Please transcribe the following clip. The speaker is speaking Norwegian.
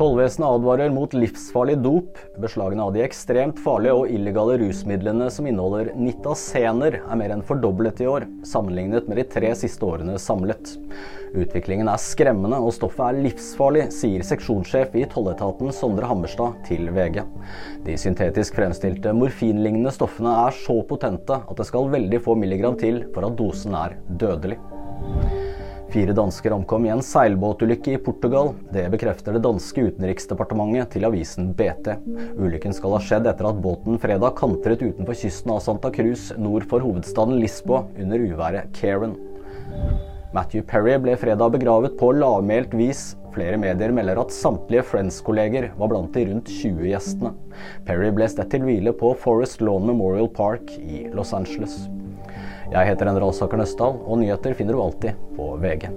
Tollvesenet advarer mot livsfarlig dop. Beslagene av de ekstremt farlige og illegale rusmidlene som inneholder nitasener, er mer enn fordoblet i år, sammenlignet med de tre siste årene samlet. Utviklingen er skremmende og stoffet er livsfarlig, sier seksjonssjef i tolletaten Sondre Hammerstad til VG. De syntetisk fremstilte morfinlignende stoffene er så potente at det skal veldig få milligram til for at dosen er dødelig. Fire dansker omkom i en seilbåtulykke i Portugal. Det bekrefter det danske utenriksdepartementet til avisen BT. Ulykken skal ha skjedd etter at båten fredag kantret utenfor kysten av Santa Cruz nord for hovedstaden Lisboa under uværet Karen. Matthew Perry ble fredag begravet på lavmælt vis. Flere medier melder at samtlige Friends-kolleger var blant de rundt 20 gjestene. Perry ble stedt til hvile på Forest Lawn Memorial Park i Los Angeles. Jeg heter Endre Saker Nøstdal, og nyheter finner du alltid på VG.